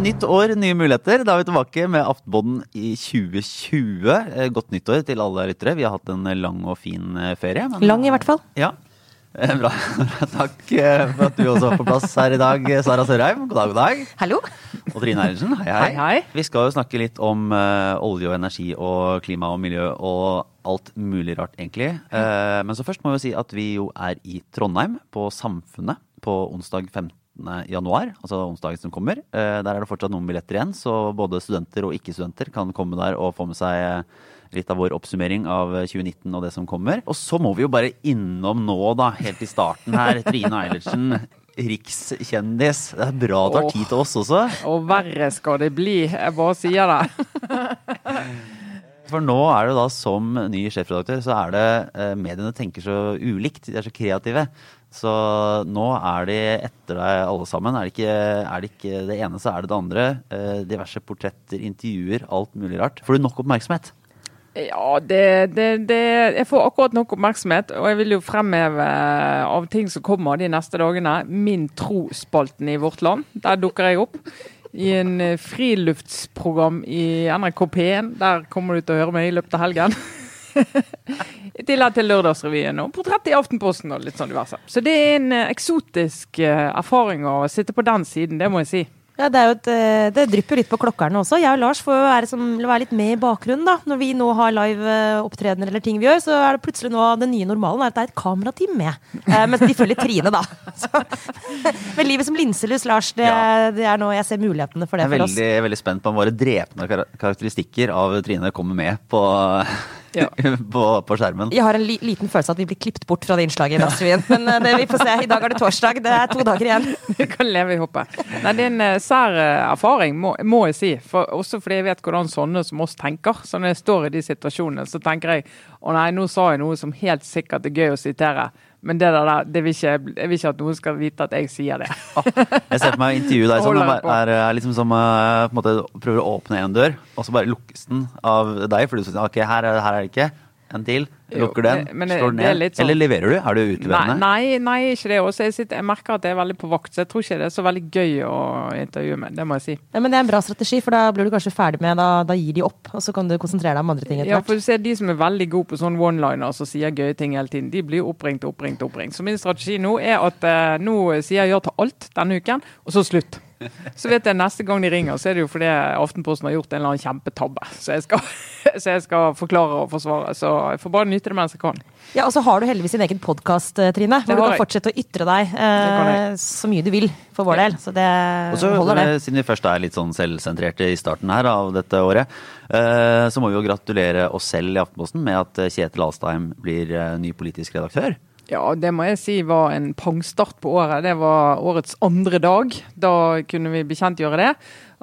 Nytt år, nye muligheter. Da er vi tilbake med Aftenpodden i 2020. Eh, Godt nyttår til alle lyttere. Vi har hatt en lang og fin eh, ferie. men- Lang i hvert fall. Ja. Eh, Bra. Takk eh, for at du også var på plass her i dag, Sara Sørheim. God dag, god dag. Hallo. Og Trine Eilertsen, hei, hei. Hei, hei. Vi skal jo snakke litt om uh, olje og energi og klima og miljø og alt mulig rart, egentlig. Uh, men så først må vi si at vi jo er i Trondheim, på Samfunnet, på onsdag 15. januar, altså onsdagen som kommer. Uh, der er det fortsatt noen billetter igjen, så både studenter og ikke-studenter kan komme der og få med seg eh, litt av vår oppsummering av 2019 og det som kommer. Og så må vi jo bare innom nå, da, helt i starten her, Trine Eilertsen. Rikskjendis. Det er bra det har tid til oss også. Og verre skal det bli. Jeg bare sier det. For nå er det da som ny sjefredaktør, så er det eh, mediene tenker så ulikt. De er så kreative. Så nå er de etter deg alle sammen. Er det ikke, er det, ikke det ene, så er det det andre. Eh, diverse portretter, intervjuer, alt mulig rart. Får du nok oppmerksomhet? Ja, det, det, det Jeg får akkurat nok oppmerksomhet, og jeg vil jo fremheve eh, av ting som kommer de neste dagene. Min tro-spalten i Vårt Land. Der dukker jeg opp. I en eh, friluftsprogram i NRK P1. Der kommer du til å høre meg i løpet av helgen. I tillegg til Lørdagsrevyen og portrett i Aftenposten og litt sånn diverse. Så det er en eh, eksotisk erfaring å sitte på den siden, det må jeg si. Ja, det, er jo et, eh, det drypper litt på klokkerne også. Jeg og Lars får jo være, som, være litt med i bakgrunnen. da. Når vi nå har live eh, opptredener eller ting vi gjør, så er det plutselig nå den nye normalen er at det er et kamerateam med. Eh, mens de følger Trine, da. Så, men livet som linselus, Lars, det, Ja. det er nå jeg ser mulighetene for det Jeg er for oss. veldig, veldig spent på om våre drepende karakteristikker av Trine kommer med på, Ja. på, på skjermen. Jeg har en li liten følelse av at vi blir klippet bort fra det innslaget i Dagsrevyen. Men eh, det, vi får se. I dag er det torsdag. Det er to dager igjen. Du kan leve i hoppet. Nei, Det er en eh, sær eh, erfaring, må, må jeg si. For, også fordi jeg vet hvordan sånne som oss tenker. Så når jeg står i de situasjonene, så tenker jeg å nei, nå sa jeg noe som helt sikkert er gøy å sitere. Men det der, det vil ikke, jeg vil ikke at noen skal vite at jeg sier det. Jeg ser for meg intervjuet deg som Det er, er, liksom som eh, på en måte prøver å åpne en dør, og så bare lukkes den av deg. For du sier ok, her, er- her er det ikke. En til. Lukker den, men- men slår den ned. sånn- Eller leverer du? Er du Nei, utleverende? nei, nei, ikke det. Også jeg, sitter, jeg merker at jeg er veldig på vakt, så jeg tror ikke det er så veldig gøy å intervjue med. Det må jeg si. Ja, men det er en bra strategi, for da blir du kanskje ferdig med Da, da gir de opp, og så kan du konsentrere deg om andre ting etter Ja, for du ser De som er veldig gode på sånn one-liners og sier gøye ting hele tiden, de blir oppringt, oppringt, oppringt. Så min strategi nå er at eh, nå sier jeg ja til alt denne uken, og så slutt. Så vet jeg neste gang de ringer, så er det jo fordi Aftenposten har gjort en eller annen kjempetabbe. Så jeg skal, så jeg skal forklare og forsvare. Så jeg får bare nyte det mens jeg kan. Ja, Og så har du heldigvis din egen podkast, Trine. Hvor du kan jeg. fortsette å ytre deg eh, så mye du vil, for vår del. Så det Også, holder, det. eh, Siden vi først er litt sånn selvsentrerte i starten her av dette året, eh, så må vi jo gratulere oss selv i Aftenposten med at eh, Kjetil Alstheim blir eh, ny politisk redaktør. Ja, det må jeg si var en pangstart på året. Det var årets andre dag. Da kunne vi bekjentgjøre det.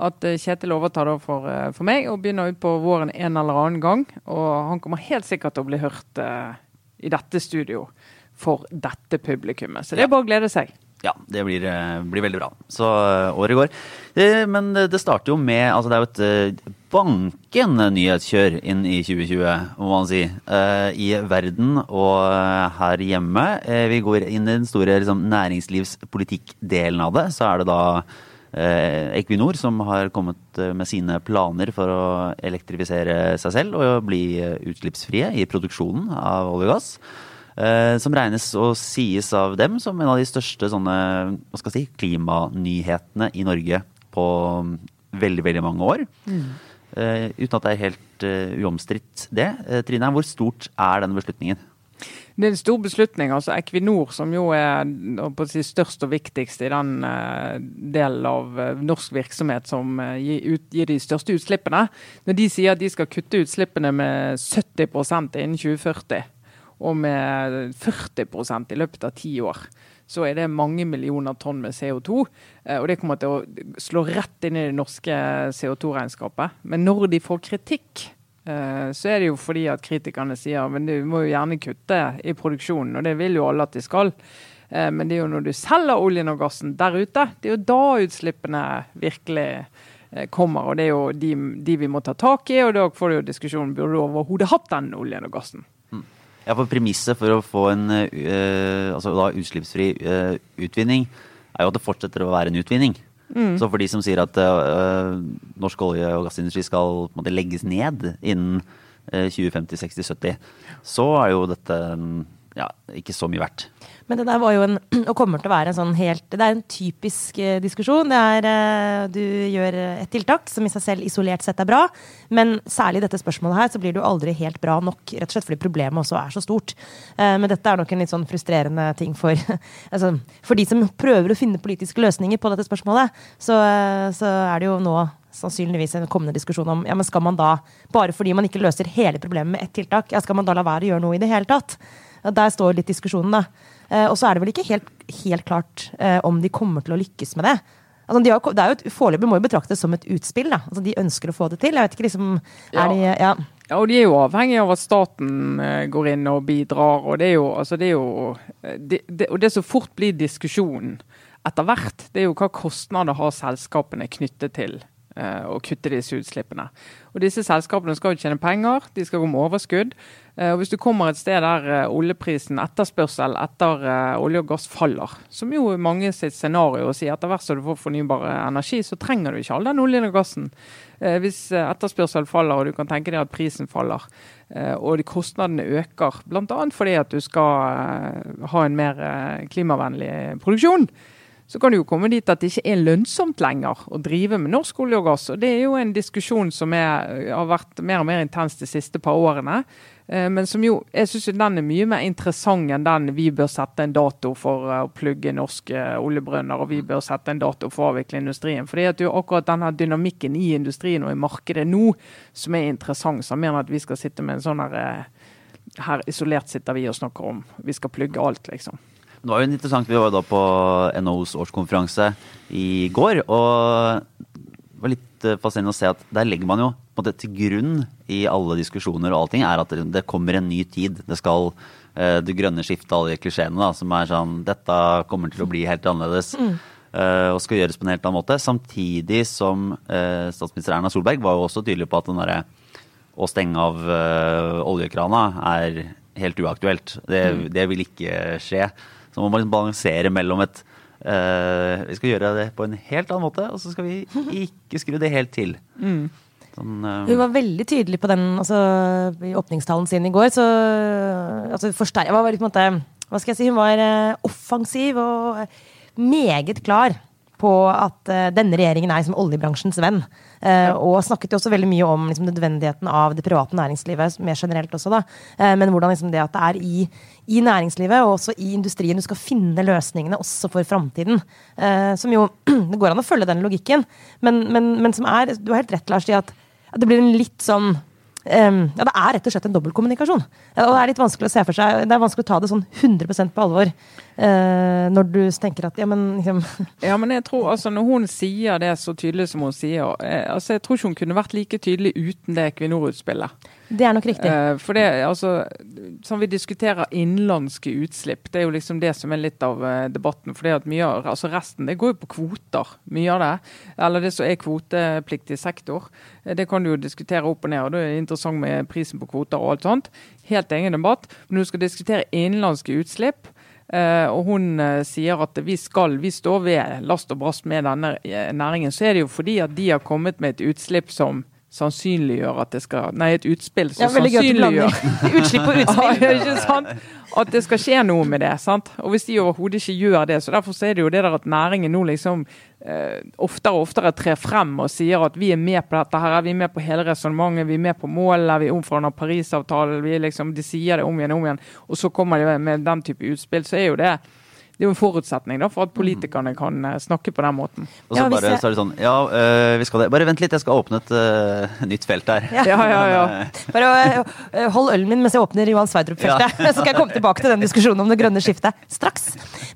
At eh, Kjetil overtar da for, eh, for meg og begynner utpå våren en eller annen gang. Og han kommer helt sikkert til å bli hørt eh, i dette studio for dette publikummet. Så det er bare å glede seg. Ja, det blir, eh, blir veldig bra. Så eh, året går. Eh, Men det starter jo med altså Det er jo et bankende nyhetskjør inn i 2020, må man si. I verden og her hjemme. Vi går inn i den store liksom, næringslivspolitikkdelen av det. Så er det da Equinor som har kommet med sine planer for å elektrifisere seg selv og bli utslippsfrie i produksjonen av olje og gass. Eh, som regnes og sies av dem som en av de største sånne, hva skal jeg si, klimanyhetene i Norge på mm, veldig, veldig mange år. Eh, uten at det er helt uh, uomstridt det. Uh, Trine, hvor stort er den beslutningen? Det er en stor beslutning. altså Equinor, som jo er si, størst og viktigst i den uh, delen av norsk virksomhet som uh, gir, ut, gir de største utslippene, når de sier at de skal kutte utslippene med 70% innen 2040, og med 40% i løpet av ti år, så er det mange millioner tonn med CO2. eh, Og det kommer til å slå rett inn i det norske CO2-regnskapet. Men når de får kritikk, eh, så er det jo fordi at kritikerne sier men du må jo gjerne kutte i produksjonen, og det vil jo alle at de skal. Eh, Men det er jo når du selger oljen og gassen der ute, det er jo da utslippene virkelig kommer. Og det er jo de, de vi må ta tak i, og da får du jo diskusjonen burde du overhodet hatt den oljen og gassen. Ja, for Premisset for å få en uh, altså da utslippsfri uh, utvinning er jo at det fortsetter å være en utvinning. Mm. Så for de som sier at uh, norsk olje- og gassindustri skal måte, legges ned innen 2050, 60, 70, så er jo dette ja, ikke så mye verdt. Men det der var jo en, og kommer til å være en sånn helt Det er en typisk eh, diskusjon. Det er eh, Du gjør et tiltak som i seg selv isolert sett er bra, men særlig i dette spørsmålet her så blir det jo aldri helt bra nok, rett og slett fordi problemet også er så stort. Eh, men dette er nok en litt sånn frustrerende ting for altså, For de som prøver å finne politiske løsninger på dette spørsmålet, så, så er det jo nå sannsynligvis en kommende diskusjon om ja, men skal man da, bare fordi man ikke løser hele problemet med ett tiltak, ja, skal man da la være å gjøre noe i det hele tatt? Der står litt diskusjonen, da. Eh, og så er det vel ikke helt, helt klart eh, om de kommer til å lykkes med det. Altså, de har, det er jo Foreløpig må jo betraktes som et utspill. da. Altså, de ønsker å få det til. Jeg vet ikke, liksom, er ja. de, ja. ja. og de er jo avhengig av at staten uh, går inn og bidrar. Og det er jo, altså, det er jo det, det, Og det som fort blir diskusjonen etter hvert, det er jo hva kostnader har selskapene knyttet til uh, å kutte disse utslippene. Og Disse selskapene skal jo tjene penger, de skal gå med overskudd. Eh, og Hvis du kommer et sted der eh, oljeprisen, etterspørsel etter eh, olje og gass faller, som jo mange sitt scenario sier etter hvert som du får fornybar energi, så trenger du ikke all den oljen og gassen. Hvis etterspørsel faller og du kan tenke deg at prisen faller, og kostnadene øker, bl.a. fordi at du skal ha en mer klimavennlig produksjon, så kan det jo komme dit at det ikke er lønnsomt lenger å drive med norsk olje og gass. Og Det er jo en diskusjon som er, har vært mer og mer intens de siste par årene. Eh, men som jo, jeg syns den er mye mer interessant enn den vi bør sette en dato for eh, å plugge norske oljebrønner, og vi bør sette en dato for å avvikle industrien. For det er jo akkurat denne dynamikken i industrien og i markedet nå som er interessant. Så jeg mener at vi skal sitte med en sånn her eh, Her isolert sitter vi og snakker om vi skal plugge alt, liksom. Det var jo interessant, Vi var da på NHOs årskonferanse i går. og det var litt eh, fascinerende å se at der legger man jo måte, til grunn i alle diskusjoner og allting, er at det kommer en ny tid. Det skal uh, det grønne skiftet, alle de klisjeene da, som er sånn Dette kommer til å bli helt annerledes. Mm. Uh, og skal gjøres på en helt annen måte. Samtidig som statsminister Erna Solberg var jo også tydelig på at den derre å stenge av oljekrana er helt uaktuelt. Det, mm. det vil ikke skje. Så må man liksom balansere mellom et uh, Vi skal gjøre det på en helt annen måte, og så skal vi ikke skru det helt til. Mm. Sånn, uh, hun var veldig tydelig på den altså, i åpningstalen sin i går. Så altså, forster, var, på en måte, Hva skal jeg si? Hun var uh, offensiv og meget klar på at uh, denne regjeringen er liksom oljebransjens venn. Uh, og snakket jo også veldig mye om liksom, nødvendigheten av det private næringslivet mer generelt også. da. Uh, men hvordan liksom, det at det er i, i, næringslivet og også i industrien du skal finne løsningene også for framtiden. som jo Det går an å følge den logikken, men, men, men som er Du har helt rett, Lars, i at, at det blir en litt sånn ja, det er rett og slett en dobbeltkommunikasjon. Og det er litt vanskelig å se for seg Det er vanskelig å ta det sånn 100% på alvor uh, når du tenker at ja, men liksom Ja, men jeg tror altså når hun sier det så tydelig som hun sier eh, altså Jeg tror ikke hun kunne vært like tydelig uten det Equinor-utspillet. Det er nok riktig. Eh, for det, altså, sånn vi diskuterer innenlandske utslipp, det er jo liksom det som er litt av uh, debatten. for at mye av, altså Resten det går jo på kvoter, mye av det. Eller det som er kvotepliktig sektor. Det kan du jo diskutere opp og ned. og Det er interessant med prisen på kvoter og alt sånt. Helt egen debatt. Men når du skal diskutere innenlandske utslipp, Uh, og hun uh, sier at vi skal, vi står ved last og brast med denne næringen. Så er det jo fordi at de har kommet med et utslipp som sannsynliggjør at det skal Nei, et utspill som ja, sannsynliggjør Utslipp og utspill. ja, ikke sant? At det skal skje noe med det. sant? Og hvis de overhodet ikke gjør det, så derfor er det jo det der at næringen nå liksom eh, oftere og oftere trer frem og sier at vi er med på dette her, vi er med på hele resonnementet, vi er med på målet, vi omfavner Parisavtalen, vi liksom, de sier det om igjen og om igjen, og så kommer de med den type utspill, så er jo det det er jo en forutsetning da, for at politikerne kan uh, snakke på den måten. Og så ja, bare jeg... så er det sånn Ja, uh, vi skal det. Bare vent litt, jeg skal åpne et uh, nytt felt her. Ja, ja, ja. ja. bare hold ølen min mens jeg åpner Johan Sverdrup-feltet. så skal jeg komme tilbake til den diskusjonen om det grønne skiftet straks.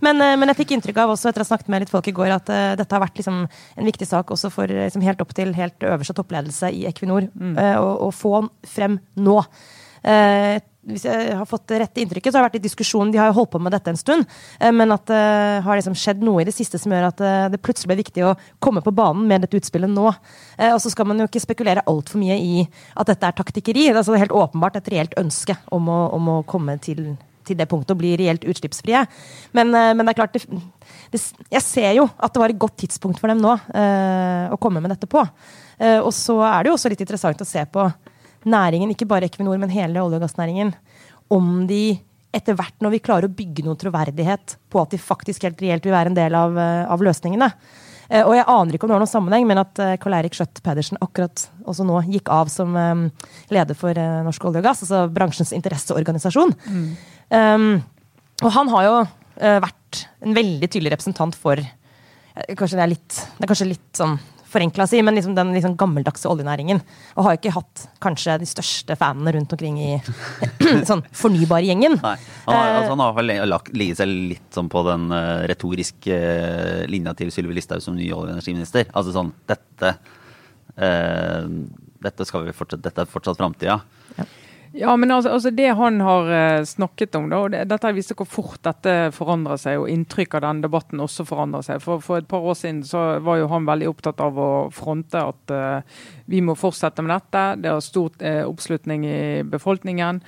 Men, men jeg fikk inntrykk av også etter å ha snakket med litt folk i går, at dette har vært liksom, en viktig sak også for liksom, helt opp til helt øverste toppledelse i Equinor. Mm. å få frem nå. Eh, hvis jeg har fått rette inntrykket, så har det vært i diskusjon, de har jo holdt på med dette en stund, eh, men at det har liksom skjedd noe i det siste som gjør at eh, det plutselig ble viktig å komme på banen med dette utspillet nå. Eh, og så skal man jo ikke spekulere altfor mye i at dette er taktikkeri. Det er altså helt åpenbart et reelt ønske om å, om å komme til, til det punktet og bli reelt utslippsfrie. Men, men det er klart det, det, Jeg ser jo at det var et godt tidspunkt for dem nå eh, å komme med dette på. Eh, og så er det jo også litt interessant å se på næringen, ikke bare Equinor, men hele olje- og gassnæringen, om de etter hvert, når vi klarer å bygge noen troverdighet på at de faktisk helt reelt vil være en del av, eh, av løsningene. Eh, og jeg aner ikke om det var noen sammenheng, men at Karl Eirik Skjøtt Pedersen akkurat også nå gikk av som leder for Norsk olje og gass, altså bransjens interesseorganisasjon. Mm. Um, og han har jo vært en veldig tydelig representant for Kanskje det er litt, det er kanskje litt sånn forenkla si, men liksom den liksom gammeldagse oljenæringen. Og har ikke hatt kanskje de største fanene rundt omkring i sånn fornybargjengen. Nei. Han har, altså, han har vel ligget seg litt sånn på den uh, retoriske uh, linja til Sylvi Listhaug som ny olje- og energiminister. Altså sånn Dette uh, dette skal vi fortsette, dette er fortsatt framtida. Ja. Ja, men altså, altså Det han har uh, snakket om, da, og det, dette viser hvor fort dette forandrer seg, og inntrykk av den debatten også forandrer seg. For, for et par år siden så var jo han veldig opptatt av å fronte at uh, vi må fortsette med dette. Det har stor uh, oppslutning i befolkningen.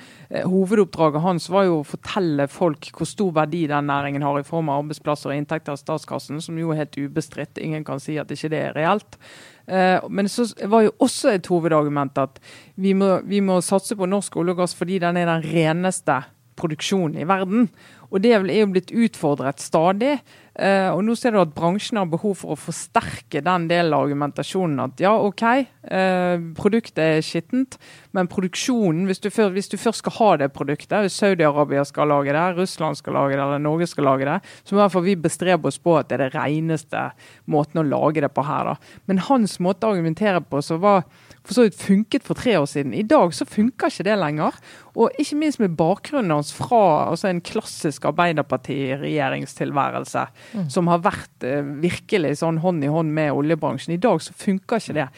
hovedoppdraget hans var jo å fortelle folk hvor stor verdi den næringen har i form av arbeidsplasser og inntekter av statskassen, som jo er helt ubestridt. Ingen kan si at ikke det er reelt. Eh, men så var jo også et hovedargument at vi må, vi må satse på norsk olje og gass fordi den er den reneste produksjonen i verden. Og det er jo blitt utfordret stadig. Uh, og nå ser du at bransjen har behov for å forsterke den delen av argumentasjonen. At ja, OK, uh, produktet er skittent, men produksjonen, hvis du, før, hvis du først skal ha det produktet, hvis Saudi-Arabia skal lage det, Russland skal lage det, eller Norge skal lage det, så må i hvert fall vi bestrebe oss på at det er det reneste måten å lage det på her. da. Men hans måte å argumentere på så var for så vidt funket for tre år siden. I dag så funker ikke det lenger. Og ikke minst med bakgrunnen hans fra altså en klassisk Arbeiderparti-regjeringstilværelse, mm. som har vært eh, virkelig sånn hånd i hånd med oljebransjen. I dag så funker ikke det.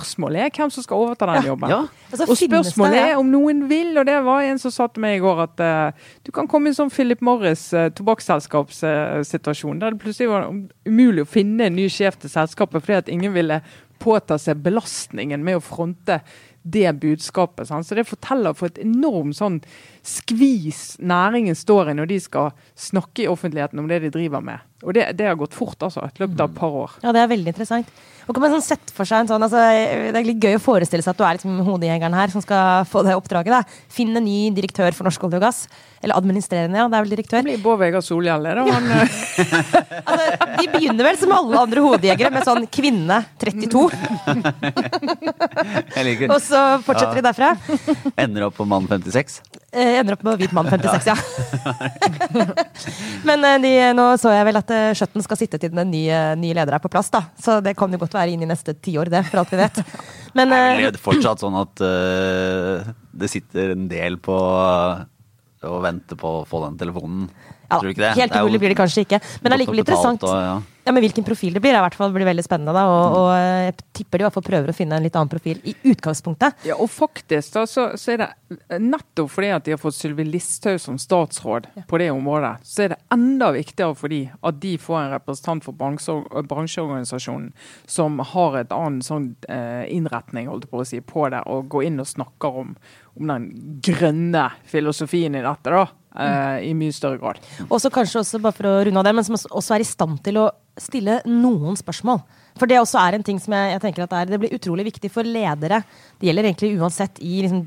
Spørsmålet er hvem som skal overta den jobben. Ja, ja. Altså, og spørsmålet det, ja. er om noen vil, og det var en som sa til meg i går at uh, du kan komme i en sånn Philip Morris uh, tobakksselskapssituasjon, uh, der det plutselig var umulig å finne en ny sjef til selskapet fordi at ingen ville påta seg belastningen med å fronte det budskapet. Sant? Så det forteller for et enormt sånn skvis næringen står i når de skal snakke i offentligheten om det de driver med. Og det, det har gått fort, altså. Et løpet av et par år. Ja, det er veldig interessant. Og kan man sånn sette for seg en sånn, altså, Det er litt gøy å forestille seg at du er liksom hodejegeren her som skal få det oppdraget. da. Finn en ny direktør for Norsk olje og gass. Eller administrerende, ja. Det er vel direktør. Det blir Bård Vegar Solhjell, det. Han, altså, de begynner vel som alle andre hodejegere med sånn kvinne 32. og så fortsetter ja. de derfra. Ender opp på mann 56? Eh, ender opp med hvit mann 56, ja. Men eh, de, nå så jeg vel at uh, Skjøtten skal sitte til den nye, nye leder er på plass, da. Så det kan jo godt være inn i neste tiår, det, for alt vi vet. Men uh, er det fortsatt sånn at uh, det sitter en del på å vente på å få den telefonen? Ja, Tror du ikke det? Helt umulig blir det kanskje ikke. Men det er likevel interessant. Og, ja. ja. men Hvilken profil det blir, er i hvert fall blir veldig spennende. da, og, og, Jeg tipper de i hvert fall prøver å finne en litt annen profil i utgangspunktet. Ja, og faktisk da, så, så er det nettopp fordi at de har fått Sylvi Listhaug som statsråd ja. på det området, så er det enda viktigere for de at de får en representant for bransjeorganisasjonen som har et annet sånn eh, innretning holdt på å si, på det, og går inn og snakker om, om den grønne filosofien i dette. da, Uh, I mye større grad. Også kanskje også, bare for å runde av det, men som også er i stand til å stille noen spørsmål. For det også er en ting som jeg, jeg tenker at det, er, det blir utrolig viktig for ledere. Det gjelder egentlig uansett i liksom,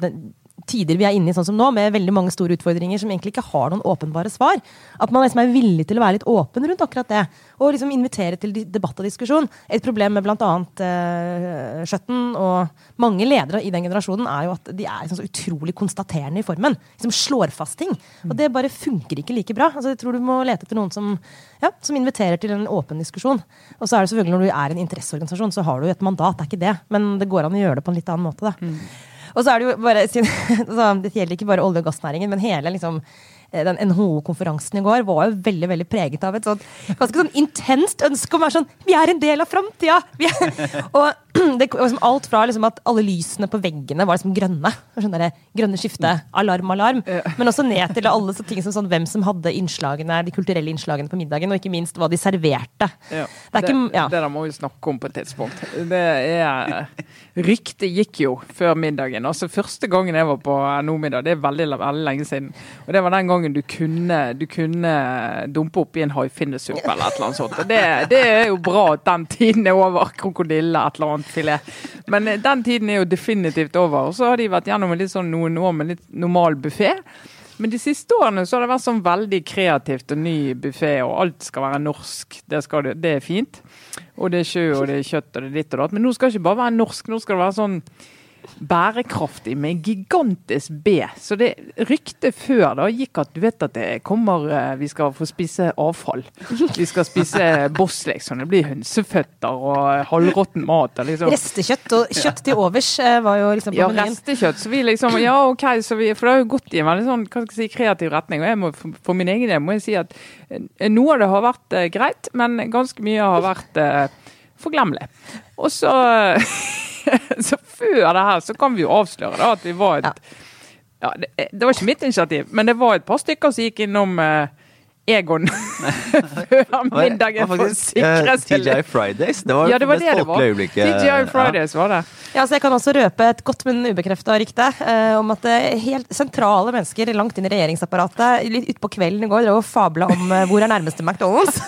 tider vi er inne i sånn som nå, med veldig mange store utfordringer som egentlig ikke har noen åpenbare svar. At man liksom er villig til å være litt åpen rundt akkurat det. Og liksom invitere til debatt og diskusjon. Et problem med bl.a. Uh, Skjøtten og mange ledere i den generasjonen er jo at de er liksom så utrolig konstaterende i formen. Liksom slår fast ting. Og det bare funker ikke like bra. Altså, jeg tror du må lete etter noen som, ja, som inviterer til en åpen diskusjon. Og så er det selvfølgelig når du er en interesseorganisasjon, så har du jo et mandat. Det er ikke det. Men det går an å gjøre det på en litt annen måte. da. Mm. Og så er det jo bare altså, Det gjelder ikke bare olje- og gassnæringen, men hele liksom eh, den NHO-konferansen i går var jo veldig veldig preget av et sånt, ganske sånn intenst ønske om å være sånn Vi er en del av framtida! Og det var liksom alt fra liksom at alle lysene på veggene var liksom grønne. Sånn der, grønne skifte, alarm, alarm. Men også ned til alle så ting som sånn, hvem som hadde innslagene, de kulturelle innslagene på middagen, og ikke minst hva de serverte. Ja. Det ikke, ja. det der må vi snakke om på et tidspunkt. Det er Ryktet gikk jo før middagen. Altså Første gangen jeg var på NO-middag, det er veldig, veldig lenge siden. Og det var den gangen du kunne, du kunne dumpe oppi en haifinnesuppe eller et eller annet sånt. Det, det er jo bra at den tiden er over. Krokodille, et eller annet filet. Men eh, den tiden er jo definitivt over. Og så har de vært gjennom sånn noen år med litt normal buffé. Men de siste årene så har det vært sånn veldig kreativt og ny buffé, og alt skal være norsk. Det, skal det er fint. Og det er sjø, og det er kjøtt, og det er ditt og datt. Men nå skal det ikke bare være norsk, nå skal det være sånn bærekraftig med gigantisk B. Så det ryktet før da gikk at du vet at det kommer eh, Vi skal få spise avfall. Vi skal spise boss, liksom. Det blir hønseføtter og halvråtten mat. Liksom. Restekjøtt og kjøtt til overs eh, var jo liksom på Ja, restekjøtt. Så vi liksom, ja, ok, så vi, for det har jo gått i en veldig sånn, hva skal jeg si, kreativ retning. Og jeg må, for, min egen del må jeg si at eh, noe av det har vært eh, greit, men ganske mye har vært eh, forglemmelig. Og så, så før det her så kan vi jo avsløre da, at vi var et ja, det, det var ikke mitt initiativ, men det var et par stykker som gikk innom eh, Egon før middagen for å sikre seg TGI. Fridays. Det var Ja, det var det det folkelige øyeblikket. TGI Fridays var det. Ja, så Jeg kan også røpe et godt, men ubekrefta rykte eh, om at eh, helt sentrale mennesker langt inn i regjeringsapparatet litt utpå kvelden i går drev og fabla om eh, hvor er nærmeste McDonald's.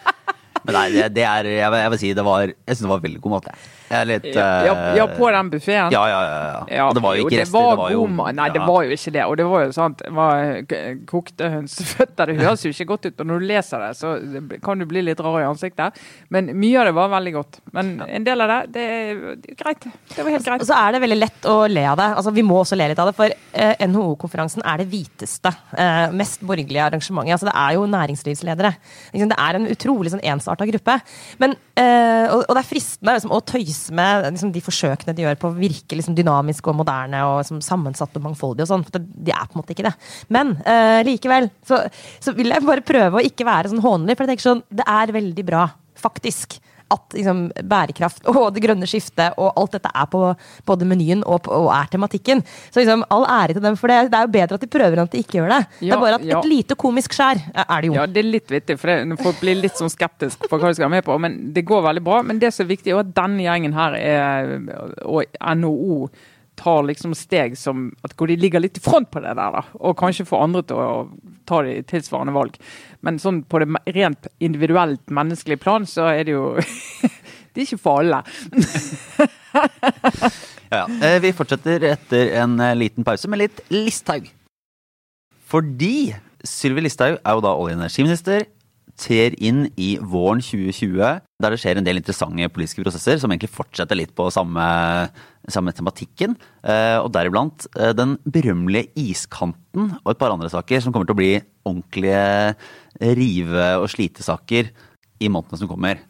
Men nei, det, det er Jeg vil, jeg vil si det var Jeg syns det var veldig god mat. Jeg. Jeg er litt Ja, ja, eh, ja på den buffeen. Ja, ja, ja. og det var jo ikke det rester. var det var jo. Nei, det var jo ikke det. Og det var jo sant, det var kokte hønseføtter. Det høres jo ikke godt ut. Og når du leser det, så kan du bli litt rar i ansiktet. Men mye av det var veldig godt. Men en del av det, det er greit. Det var helt greit. Og så er det veldig lett å le av det. Altså, vi må også le litt av det, for eh, NHO-konferansen er det hviteste, eh, mest borgerlige arrangementet. Altså, det er jo næringslivsledere. Det er en utrolig sånn, ensarta gruppe. Men, eh, og det er fristende liksom, å tøyse med liksom, de forsøkene de gjør på å virke liksom, dynamisk og moderne og liksom, sammensatt og mangfoldig og sånn. De er på en måte ikke det. Men uh, likevel så, så vil jeg bare prøve å ikke være sånn hånlig, for jeg tenker sånn, det er veldig bra, faktisk at liksom, bærekraft og det grønne skiftet og alt dette er på både menyen og, på, og er tematikken. Så liksom, all ære til dem for det. Det er jo bedre at de prøver enn at de ikke gjør det. det er bare at ja. et lite komisk skjær er det jo. Ja, det er litt vittig, for det, folk blir litt sånn skeptiske på hva de skal være med på. Men det går veldig bra. Men det som er viktig, er at denne gjengen her er, og NHO tar liksom steg som at hvor de ligger litt i front på det der, da. Og kanskje får andre til å ta de tilsvarende valg. Men sånn på det rent individuelt menneskelige plan, så er det jo Det er ikke for alle. Ja, ja. Eh, Vi fortsetter etter en eh, liten pause med litt Listhaug. Fordi Sylvi Listhaug er jo da olje- og energiminister, trer inn i våren 2020, der det skjer en del interessante politiske prosesser som egentlig fortsetter litt på samme, samme tematikken. Eh, og deriblant eh, den berømmelige iskanten og et par andre saker som kommer til å bli ordentlige rive- og slitesaker i månedene som kommer.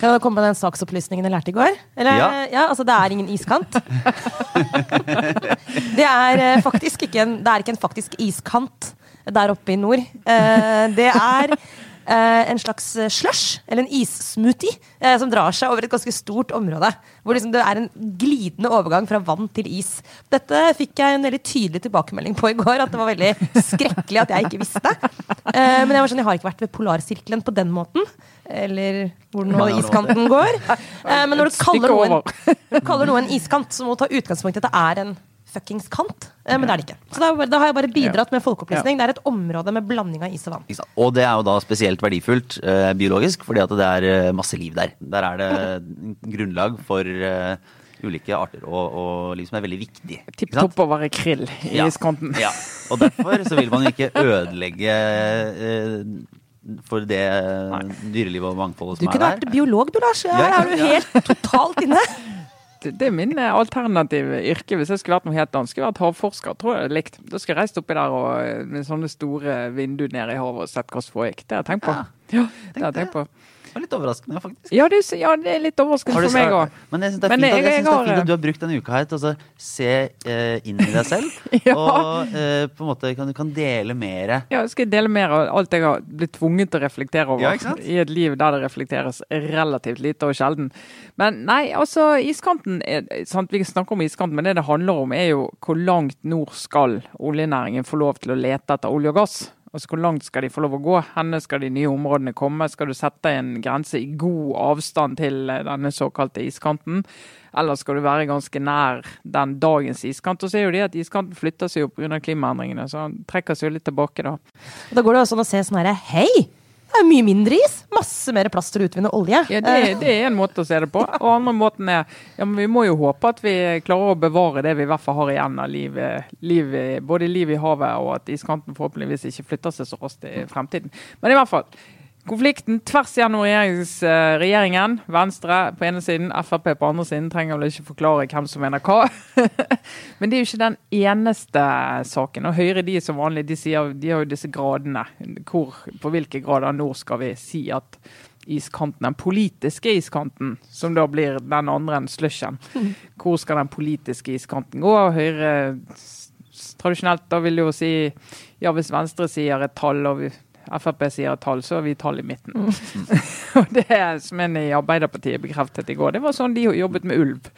Kan jeg komme med den saksopplysningen jeg lærte i går? Eller, Ja. ja. altså Det er ingen iskant. det er eh, faktisk ikke en, det er ikke en faktisk iskant der oppe i nord. Det er en slags eh, slush, eller en issmoothie, eh, som drar seg over et ganske stort område. Hvor liksom det er en glidende overgang fra vann til is. Dette fikk jeg en veldig tydelig tilbakemelding på i går, at det var veldig skrekkelig at jeg ikke visste. Eh, men jeg var sånn, jeg har ikke vært ved polarsirkelen på den måten. Eller hvor nå iskanten går. Eh, men når du kaller noe en iskant, så må du ta utgangspunkt i at det er en fuckings kant. Eh, men det er det ikke. Så da, da har jeg bare bidratt med folkeopplysning. Det er et område med blanding av is og vann. Ikke sant? Og det er jo da spesielt verdifullt eh, biologisk, fordi at det er eh, masse liv der. Der er det grunnlag for eh, ulike arter og, og liv som er veldig viktig. Tipp topp å være krill i Ja. iskanten. Ja. Og derfor så vil man jo ikke ødelegge eh, for det dyrelivet og mangfoldet Du kunne er vært biolog, du, Lars. Ja, Her er du ja. helt totalt inne. Det, er min eh, alternative yrke hvis jeg skulle vært noe helt annet. Skulle vært havforsker, tror jeg det er likt. Da skulle jeg reist oppi der og, eh, med sånne store vinduer nede i havet og sett hva som foregikk. Det har jeg tenkt på. Ja, det har jeg tenkt på. Det var litt overraskende, faktisk. Ja, det, ja, det er litt overraskende for meg òg. Men jeg syns det er fint, jeg- jeg jeg synes det er fint at du har brukt denne uka her til å se eh, inn i deg selv. Ja. Og eh, på en måte kan, du kan dele mer. Ja, jeg skal dele mer av alt jeg har blitt tvunget til å reflektere over Ja, i et liv der det reflekteres relativt lite og sjelden. Men nei, altså, iskanten er, sant, Vi snakker om iskanten, men det det handler om, er jo hvor langt nord skal oljenæringen få lov til å lete etter olje og gass? Altså Hvor langt skal de få lov å gå? Henne skal de nye områdene komme? Skal du sette en grense i god avstand til eh, denne såkalte iskanten? Eller skal du være ganske nær den dagens iskant? Og så er jo det at iskanten flytter seg jo pga. klimaendringene, så han trekker seg jo litt tilbake da. Da går det også an å se sånn herre Hei! Det er mye mindre is! Masse mer plass til å utvinne olje. Ja, det, det er en måte å se det på. Og andre måten er ja, men vi må jo håpe at vi klarer å bevare det vi i hvert fall har igjen av livet, liv, både liv i havet og at iskanten forhåpentligvis ikke flytter seg så raskt i fremtiden. Men i hvert fall. Konflikten tvers gjennom eh, regjeringen. Venstre på ene siden, Frp på andre siden. Trenger vel ikke forklare hvem som mener hva. Men det er jo ikke den eneste saken. Og Høyre de som vanlig, de, sier, de har jo disse gradene. Hvor, på hvilke grader nord skal vi si at iskanten, den politiske iskanten, som da blir den andre enn slushen. Hvor skal den politiske iskanten gå? Høyre tradisjonelt da vil jo si ja, hvis Venstre sier et tall og vi, Frp sier et tall, så er vi tall i midten. og det som en i Arbeiderpartiet bekreftet i går. Det var sånn de jobbet med ulv.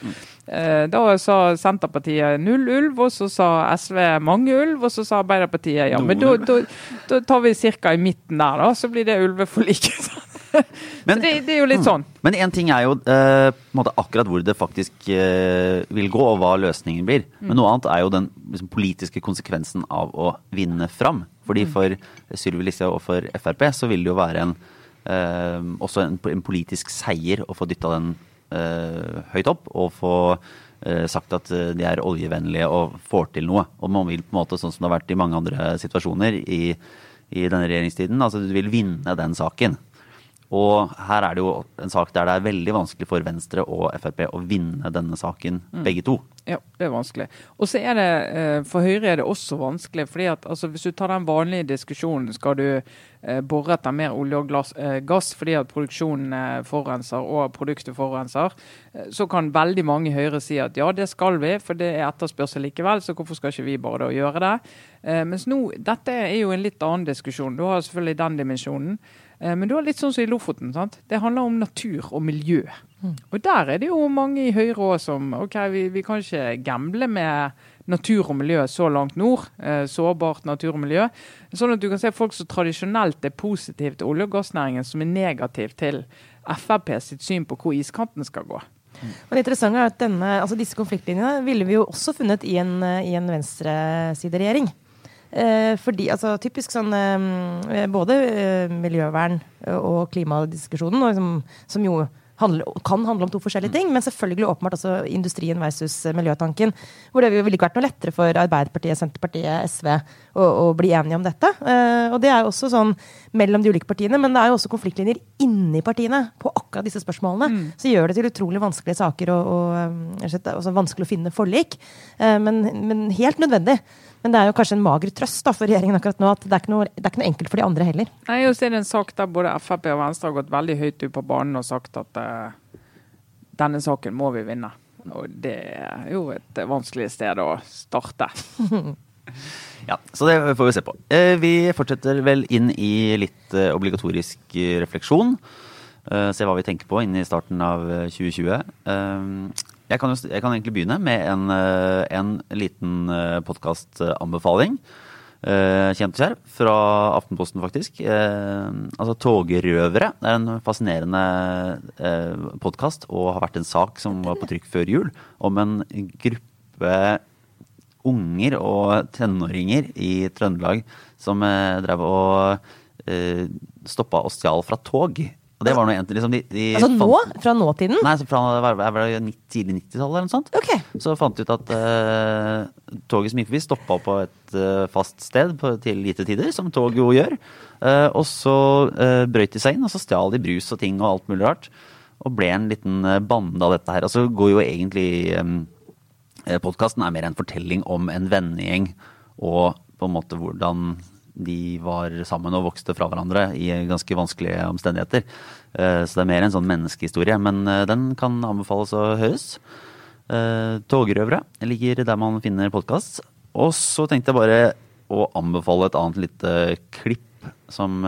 Eh, Da sa Senterpartiet null ulv, og så sa SV mange ulv, og så sa Arbeiderpartiet ja, men da, da, da tar vi ca. i midten der, da, så blir det ulveforliket. Men- det, det er jo litt sånn. Men én ting er jo eh, akkurat hvor det faktisk eh, vil gå, og hva løsningen blir. Men noe annet er jo den liksom, politiske konsekvensen av å vinne fram. Fordi for Sylvi Listhaug og for Frp så vil det jo være en, eh, også en, en politisk seier å få dytta den eh, høyt opp, og få eh, sagt at eh, de er oljevennlige og får til noe. Og man vil på en måte, sånn som det har vært i mange andre situasjoner i, i denne regjeringstiden, altså du vil vinne den saken. Og her er det jo en sak der det er veldig vanskelig for Venstre og Frp å vinne denne saken, begge to. Ja, det er vanskelig. Og så er det, eh, For Høyre er det også vanskelig. fordi at altså, Hvis du tar den vanlige diskusjonen, skal du eh, bore etter mer olje og glass, eh, gass fordi at produksjonen eh, forurenser og produktet forurenser, så kan veldig mange i Høyre si at ja, det skal vi, for det er etterspørsel likevel, så hvorfor skal ikke vi bare da gjøre det? Mens nå, dette er jo en litt annen diskusjon. Du har selvfølgelig den dimensjonen. Eh, Men da litt sånn som i Lofoten. sant? Det handler om natur og miljø. Og der er det jo mange i Høyre òg som OK, vi, vi kan ikke gamble med natur og miljø så langt nord. Eh, sårbart natur og miljø. Sånn at du kan se folk som tradisjonelt er positive til olje- og gassnæringen, som er negativ til Frp sitt syn på hvor iskanten skal gå. Og det interessante er at denne, altså Disse konfliktlinjene ville vi jo også funnet i en, eh, i en venstresideregjering. Eh, fordi, altså Typisk sånn eh, Både eh, miljøvern og klimadiskusjonen, og liksom, som jo handler, kan handle om to forskjellige ting, men selvfølgelig åpenbart også industrien versus miljøtanken. Hvor det ville ikke vært noe lettere for Arbeiderpartiet, Senterpartiet, SV å, å bli enige om dette. Eh, og det er jo også sånn mellom de ulike partiene, men det er jo også konfliktlinjer inni partiene på akkurat disse spørsmålene. Så gjør det til utrolig vanskelige saker og, og og altså vanskelig å finne forlik. Eh, men, men helt nødvendig. Men det er jo kanskje en mager trøst da, for regjeringen akkurat nå at det er ikke noe, det er ikke noe enkelt for de andre heller. Nei, og så er det en sak der både Frp og Venstre har gått veldig høyt ut på banen og sagt at uh, denne saken må vi vinne. Og det er jo et vanskelig sted å starte. Ja, Så det får vi se på. Eh, Vi fortsetter vel inn i litt eh, obligatorisk eh, refleksjon. Eh, Se hva vi tenker på inn i starten av eh, 2020. Eh, Jeg kan, jeg kan egentlig begynne med en, eh, en liten podkastanbefaling. Kjent og kjær, fra Aftenposten, faktisk. Eh, altså Togrøvere. Er en fascinerende eh, podkast og har vært en sak som var på trykk før jul, om en gruppe unger og tenåringer i Trøndelag som eh, drev og eh, stoppa og stjal fra tog. Og det var noe liksom de, de Altså nå? fant- Fra nåtiden? Nei, så fra tidlig 90-tallet eller noe sånt. Ok. Så fant de ut at uh, toget som gikk forbi, stoppa på et uh, fast sted på, til lite tider, som tog jo gjør. Uh, og så uh, brøyt de seg inn, og så stjal de brus og ting og alt mulig rart. Og ble en liten bande av dette her. Og så går jo egentlig um, Podkasten er mer en fortelling om en vennegjeng og på en måte hvordan de var sammen og vokste fra hverandre i ganske vanskelige omstendigheter. Eh, så det er mer en sånn menneskehistorie. Men eh, den kan anbefales å høres. Eh, Togrøvere ligger der man finner podkast. Og så tenkte jeg bare å anbefale et annet lite klipp som,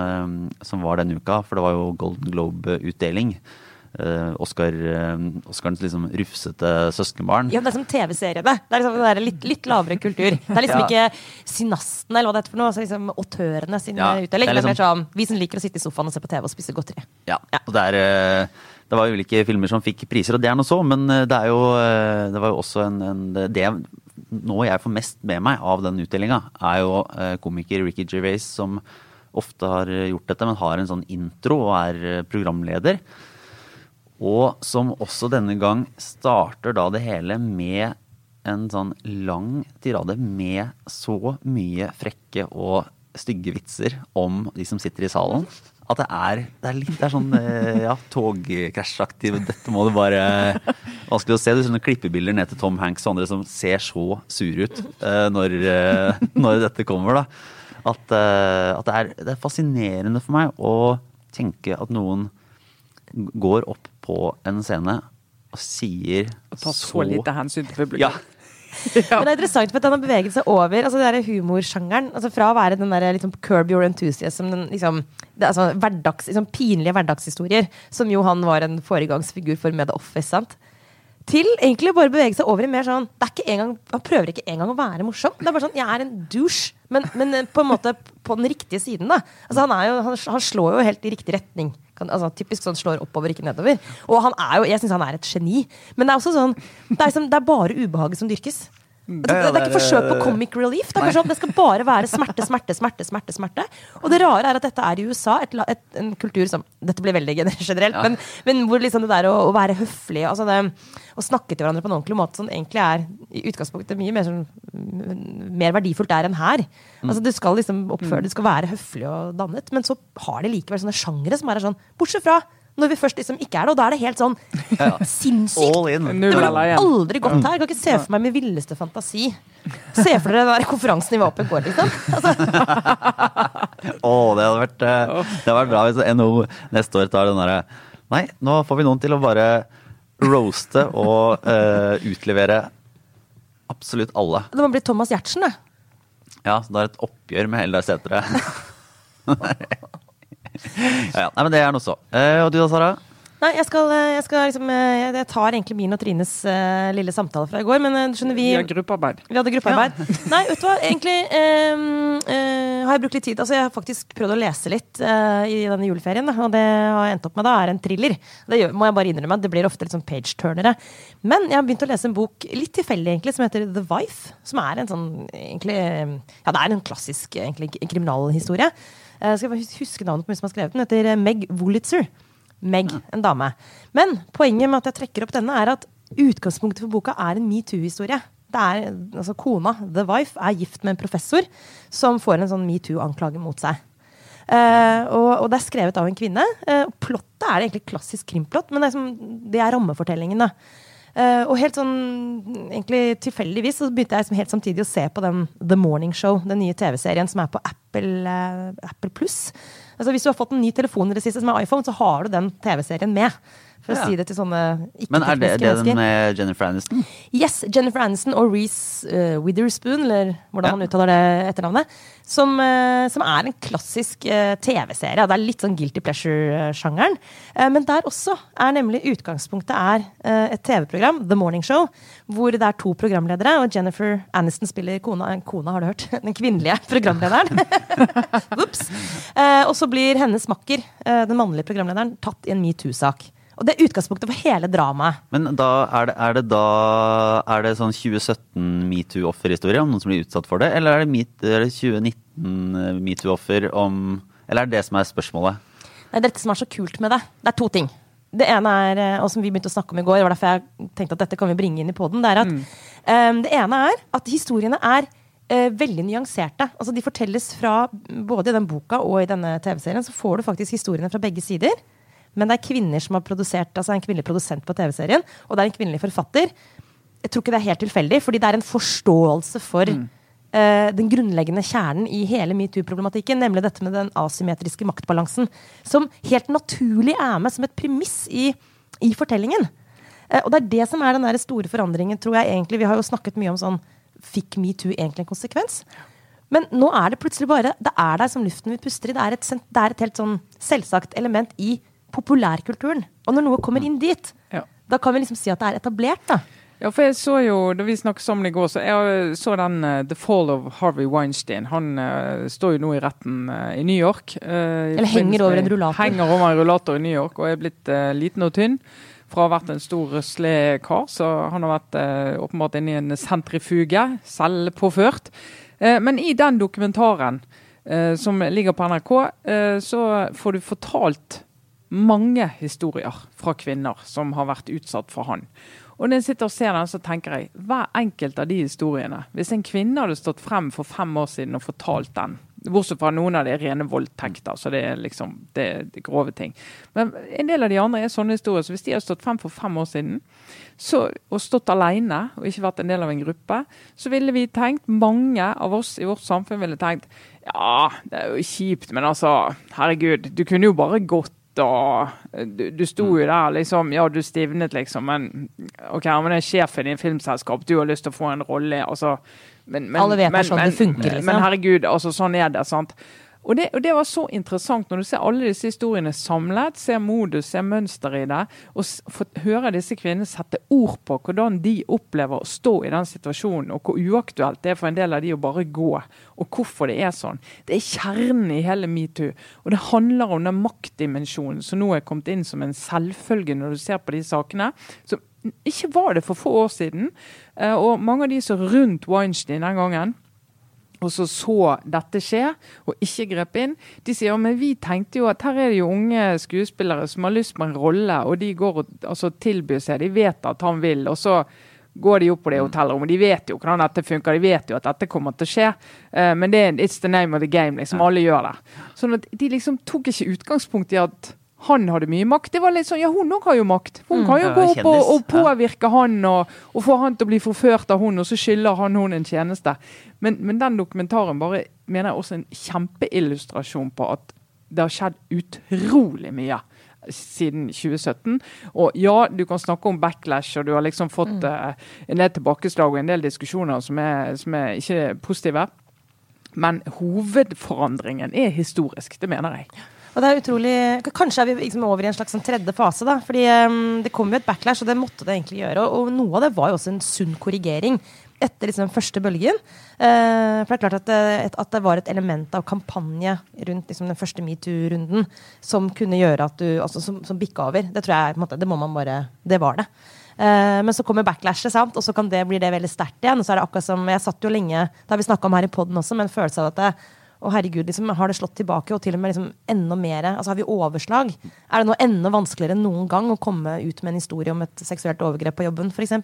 som var denne uka. For det var jo Golden Globe-utdeling. Eh, Oscar, eh, liksom rufsete søskenbarn. Ja, det er som TV-seriene. Det er liksom det litt, litt lavere kultur. Det er liksom Ja. ikke synastene eller hva det heter for noe. Altså liksom autørene sin Ja, utdeling. det er Det er liksom- sånn vi som liker å sitte i sofaen og se på TV og spise godteri. Ja, og det er eh, det var ulike filmer som fikk priser, og det er noe så, men eh, det er jo eh, Det var jo også en, en Det nå jeg får mest med meg av den utdelinga, er jo eh, komiker Ricky Gervais, som ofte har eh, gjort dette, men har en sånn intro og er eh, programleder. Og som også denne gang starter da det hele med en sånn lang tirade med så mye frekke og stygge vitser om de som sitter i salen. At det er, det er litt det er sånn eh, ja, togkrasjaktig. Dette må du bare Vanskelig å se. Du ser noen klippebilder ned til Tom Hanks og andre som ser så sure ut eh, når, eh, når dette kommer. da. At, at det, er, det er fascinerende for meg å tenke at noen går opp på en scene og sier Og tar så lite hensyn til publikum. Ja. Men det er interessant for at han har beveget seg over altså det der humorsjangeren. Altså fra å være den der liksom curb your enthusiasm, den liksom, det, altså hverdags, liksom pinlige hverdagshistorier, som jo han var en foregangsfigur for med The Office, sant? til egentlig bare bevege seg over i mer sånn det er ikke engang, Han prøver ikke engang å være morsom. Det er bare sånn, Jeg er en douche, men, men eh, på en måte på den riktige siden. da Altså Han, er jo, han, han slår jo helt i riktig retning. Kan, altså Typisk sånn slår oppover, ikke nedover. Og han er jo, jeg syns han er et geni. Men det er også sånn Det er, liksom, det er bare ubehaget som dyrkes. Det, det, er ikke forsøk på comic relief. Det er sånn, det skal bare være smerte, smerte, smerte. smerte, smerte. Og det rare er at dette er i USA, et, et, en kultur som Dette blir veldig generelt, generelt, men, men hvor liksom det der å, å være høflig altså det, Å snakke til hverandre på en ordentlig måte sånn, egentlig er i utgangspunktet mye mer, sånn, mm, mer verdifullt der enn her. Altså Du skal liksom oppføre Du skal være høflig og dannet, men så har de likevel sånne sjangere som er sånn Bortsett fra når vi først liksom ikke er det, og da er det helt sånn sinnssykt All in. Det ville aldri gått her. Jeg kan ikke se for meg min villeste fantasi. Se for dere den der konferansen vi var på i går, liksom. Altså, oh, det hadde vært, eh, det hadde vært bra hvis NHO neste år tar den derre Nei, nå får vi noen til å bare roaste og uh, utlevere absolutt alle. det må bli Thomas Giertsen, det. Ja, så det er et oppgjør med Eldar Sætre. ja, ja. Nei, men det er noe så. Eh, og du da, Sara? Nei, jeg skal, eh, jeg skal liksom eh, Jeg tar egentlig min og Trines uh, lille samtale fra i går, men du skjønner, vi Vi har gruppearbeid. Vi hadde gruppearbeid. Nei, vet du hva, egentlig um, uh, har jeg brukt litt tid Altså, jeg har faktisk prøvd å lese litt uh, i denne juleferien, da, og det har jeg endt opp med da, er en thriller. Det gjør, må jeg bare innrømme, det blir ofte litt sånn page-turnere. Men jeg har begynt å lese en bok, litt tilfeldig egentlig, som heter The Wife. Som er en sånn egentlig Ja, det er en klassisk egentlig, kriminalhistorie. Eh, skal bare huske navnet på hun som har skrevet den. Den heter eh, Meg Wolitzer. Meg, en dame. Men poenget med at jeg trekker opp denne, er at utgangspunktet for boka er en metoo-historie. Det er, altså Kona, the wife, er gift med en professor som får en sånn metoo-anklage mot seg. Eh, og, og det er skrevet av en kvinne. Uh, plottet er egentlig klassisk krimplott, men det er, som, det er rammefortellingen. da. Eh, og helt sånn egentlig tilfeldigvis så begynte jeg helt samtidig å se på den The Morning Show, den nye TV-serien som er på Apple, eh, Apple Pluss. Altså, hvis du har fått en ny telefon i det siste som er iPhone, så har du den TV-serien med. For å si det til sånne ikke-tekniske Men er det, det mennesker. den med Jennifer Aniston? Yes, Jennifer Aniston og Reece uh, Witherspoon, eller hvordan man uttaler det etternavnet, som, uh, som er en klassisk uh, TV-serie. Det er litt sånn guilty pleasure-sjangeren. Eh, men der også er nemlig utgangspunktet er eh, et TV-program, The Morning Show, hvor det er to programledere, og Jennifer Aniston spiller kona, eh, kona har du hørt, den kvinnelige programlederen. Ops. Eh, og så blir hennes makker, eh, den mannlige programlederen, tatt i en metoo-sak. Og det er utgangspunktet for hele dramaet. Men da er det, er det da Er det sånn 2017 metoo-offerhistorie om noen som blir utsatt for det, eller er det, mit, er det 2019 metoo-offer om Eller er det det som er spørsmålet? Det er dette som er så kult med det. Det er to ting. Det ene er, eh, og som vi begynte å snakke om i går, det var derfor jeg tenkte at dette kan vi bringe inn i poden, det er at eh, det ene er at historiene er uh, veldig nyanserte. Altså De fortelles fra både i den boka og i denne TV-serien, så får du faktisk historiene fra begge sider. Men det er kvinner som har produsert, altså en kvinnelig produsent på TV-serien, og det er en kvinnelig forfatter. Jeg tror ikke det er helt tilfeldig, fordi det er en forståelse for eh, den grunnleggende kjernen i hele metoo-problematikken, nemlig dette med den asymmetriske maktbalansen, som helt naturlig er med som et premiss i, i fortellingen. Uh, og det er det som er den store forandringen, tror jeg egentlig. Vi har jo snakket mye om sånn Fikk metoo egentlig en konsekvens? Men nå er det plutselig bare Det er der som luften vi puster i. Det er et, det er et helt sånn selvsagt element i populærkulturen. Og når noe kommer inn dit, ja. da kan vi liksom si at det er etablert. da. Ja, for jeg så jo, da vi snakket sammen i går, så jeg så den uh, The Fall of Harvey Weinstein. Han uh, står jo nå i retten uh, i New York. Eller henger over en rullator. Henger over en rullator i New York og er blitt liten og tynn fra å ha vært en stor røslig kar, så han har vært eh, åpenbart inne i en sentrifuge, selvpåført. Eh, men i den dokumentaren eh, som ligger på NRK, eh, så får du fortalt mange historier fra kvinner som har vært utsatt for han. Og når jeg sitter og ser den, så tenker jeg hver enkelt av de historiene Hvis en kvinne hadde stått frem for fem år siden og fortalt den, Bortsett fra noen av de rene voldtekter, så det er liksom det, det grove ting. Men en del av de andre er sånne historier. Så hvis de hadde stått frem for fem år siden så, og stått alene og ikke vært en del av en gruppe, så ville vi tenkt, mange av oss i vårt samfunn ville tenkt ja, det er jo kjipt, men altså, herregud, du kunne jo bare gått og du, du sto jo der liksom Ja, du stivnet, liksom, men OK, men det er sjefen i en filmselskap, du har lyst til å få en rolle. altså men, men, Alle vet men, sånn det funker, liksom. Men herregud, altså sånn er det. sant? Og det, og det, var så interessant når du ser alle disse historiene samlet, ser modus, ser mønster i det, og hører høre disse kvinnene sette ord på hvordan de opplever å stå i den situasjonen, og hvor uaktuelt det er for en del av de å bare gå, og hvorfor det er sånn. Det er kjernen i hele metoo. Og det handler om den maktdimensjonen som nå er kommet inn som en selvfølge når du ser på de sakene. som ikke var det for få år siden. Eh, og mange av de som rundt Weinstein den gangen, og så så dette skje, og ikke grep inn, de sier ja, men vi tenkte jo at her er det jo unge skuespillere som har lyst på en rolle, og de går og altså, tilbyr seg, de vet at han vil. og så går de opp på det hotellrommet. De vet jo hvordan dette funker, de vet jo at dette kommer til å skje. Uh, men det er it's the name of the game. liksom Alle gjør det. Sånn at De liksom tok ikke utgangspunkt i at han hadde mye makt. Det var litt sånn, ja, Hun òg har jo makt. Hun mm. kan jo gå opp og, og, påvirke han og, og, få han til å bli forført av hun, og så skylder han hun en tjeneste. Men, men den dokumentaren bare mener jeg også en kjempeillustrasjon på at det har skjedd utrolig mye siden 2017. Og ja, du kan snakke om backlash, og du har liksom fått mm. uh, en del tilbakeslag og en del diskusjoner som er, som er ikke positive. Men hovedforandringen er historisk, det mener jeg. Og det er utrolig, Kanskje er vi liksom over i en slags sånn tredje fase. da, fordi um, Det kom jo et backlash, og det måtte det egentlig gjøre. Og, og noe av det var jo også en sunn korrigering etter liksom den første bølgen. Uh, for det er klart at det, at det, var et element av kampanje rundt liksom den første metoo-runden som kunne gjøre at du, altså som, som bikka over. Det tror jeg, måte, det må man bare, det var det. Uh, men så kommer backlashet, sant? og så kan det, bli det veldig sterkt igjen. og så er det akkurat som, Jeg satt jo lenge, det har vi snakka om her i poden også, med en følelse av at det, å herregud, liksom, har det slått tilbake, og til og med liksom enda mer? Altså, har vi overslag? Er det nå enda vanskeligere enn noen gang å komme ut med en historie om et seksuelt overgrep på jobben, f.eks.?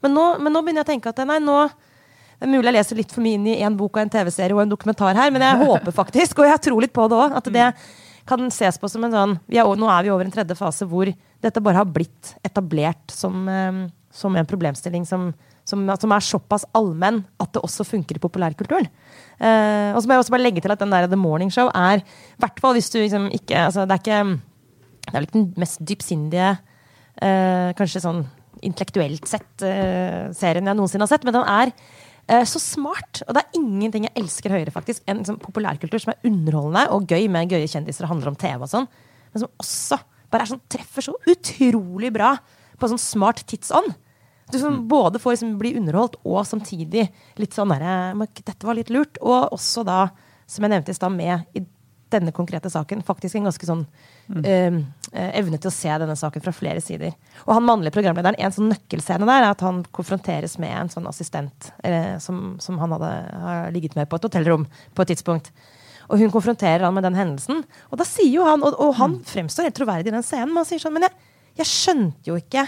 Men, nå, men nå begynner jeg å tenke at nei, nå det er mulig jeg leser litt for mye inn i én bok og en TV-serie og en dokumentar her, men jeg håper faktisk, og jeg tror litt på det òg, at det kan ses på som en sånn er, Nå er vi over en tredje fase hvor dette bare har blitt etablert som, um, som en problemstilling som, som, som, er såpass allmenn at det også funker i populærkulturen. Uh, og så må jeg også bare legge til at den der The Morning Show er hvert hvis du liksom ikke altså Det er ikke Det er vel ikke den mest dypsindige, uh, kanskje sånn intellektuelt sett, uh, serien jeg noensinne har sett, men den er så smart. Og det er ingenting jeg elsker høyere faktisk enn liksom, populærkultur som er underholdende og gøy med gøye kjendiser og handler om TV og sånn, men som også bare er sånn, treffer så utrolig bra på sånn smart tidsånd. Du som mm. både får liksom bli underholdt og samtidig litt sånn derre Dette var litt lurt. Og også da, som jeg nevnte i stad, med i denne konkrete saken faktisk en ganske sånn mm. eh, evne til å se denne saken fra flere sider. Og han mannlige programlederen, en sånn nøkkelscene der er at han konfronteres med en sånn assistent eh, som, som, han hadde ligget med på et hotellrom på et tidspunkt. Og hun konfronterer han med den hendelsen. Og da sier jo han, og, og han mm. fremstår helt troverdig i den scenen, men han sier sånn Men jeg, jeg skjønte jo ikke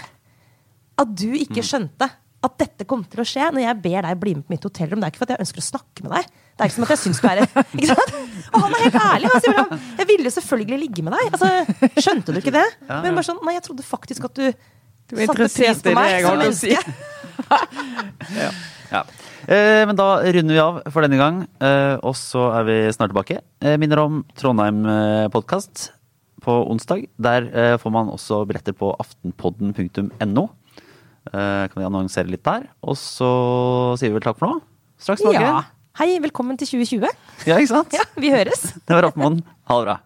at du ikke mm. skjønte at dette kom til å skje når jeg ber deg bli med på mitt hotellrom. Det er ikke for at jeg ønsker å snakke med deg. Det er ikke som at jeg syns du er ikke sant? Og han er helt ærlig. Han sier han, jeg ville selvfølgelig ligge med deg. Altså, skjønte du ikke det? Men bare sånn, nei, jeg trodde faktisk at du, du satte pris på meg som menneske. ja. Ja. Eh, men da runder vi av for denne gang, eh, og så er vi snart tilbake. Eh, minner om Trondheim eh, på onsdag. Der eh, får man også billetter på aftenpodden.no. Eh, kan vi annonsere litt der. Og så sier vi vel takk for nå. Straks tilbake. Ja. Hei, velkommen til 2020. ja, ikke sant? Ja, vi høres. Det var Rappmoen. Ha det bra.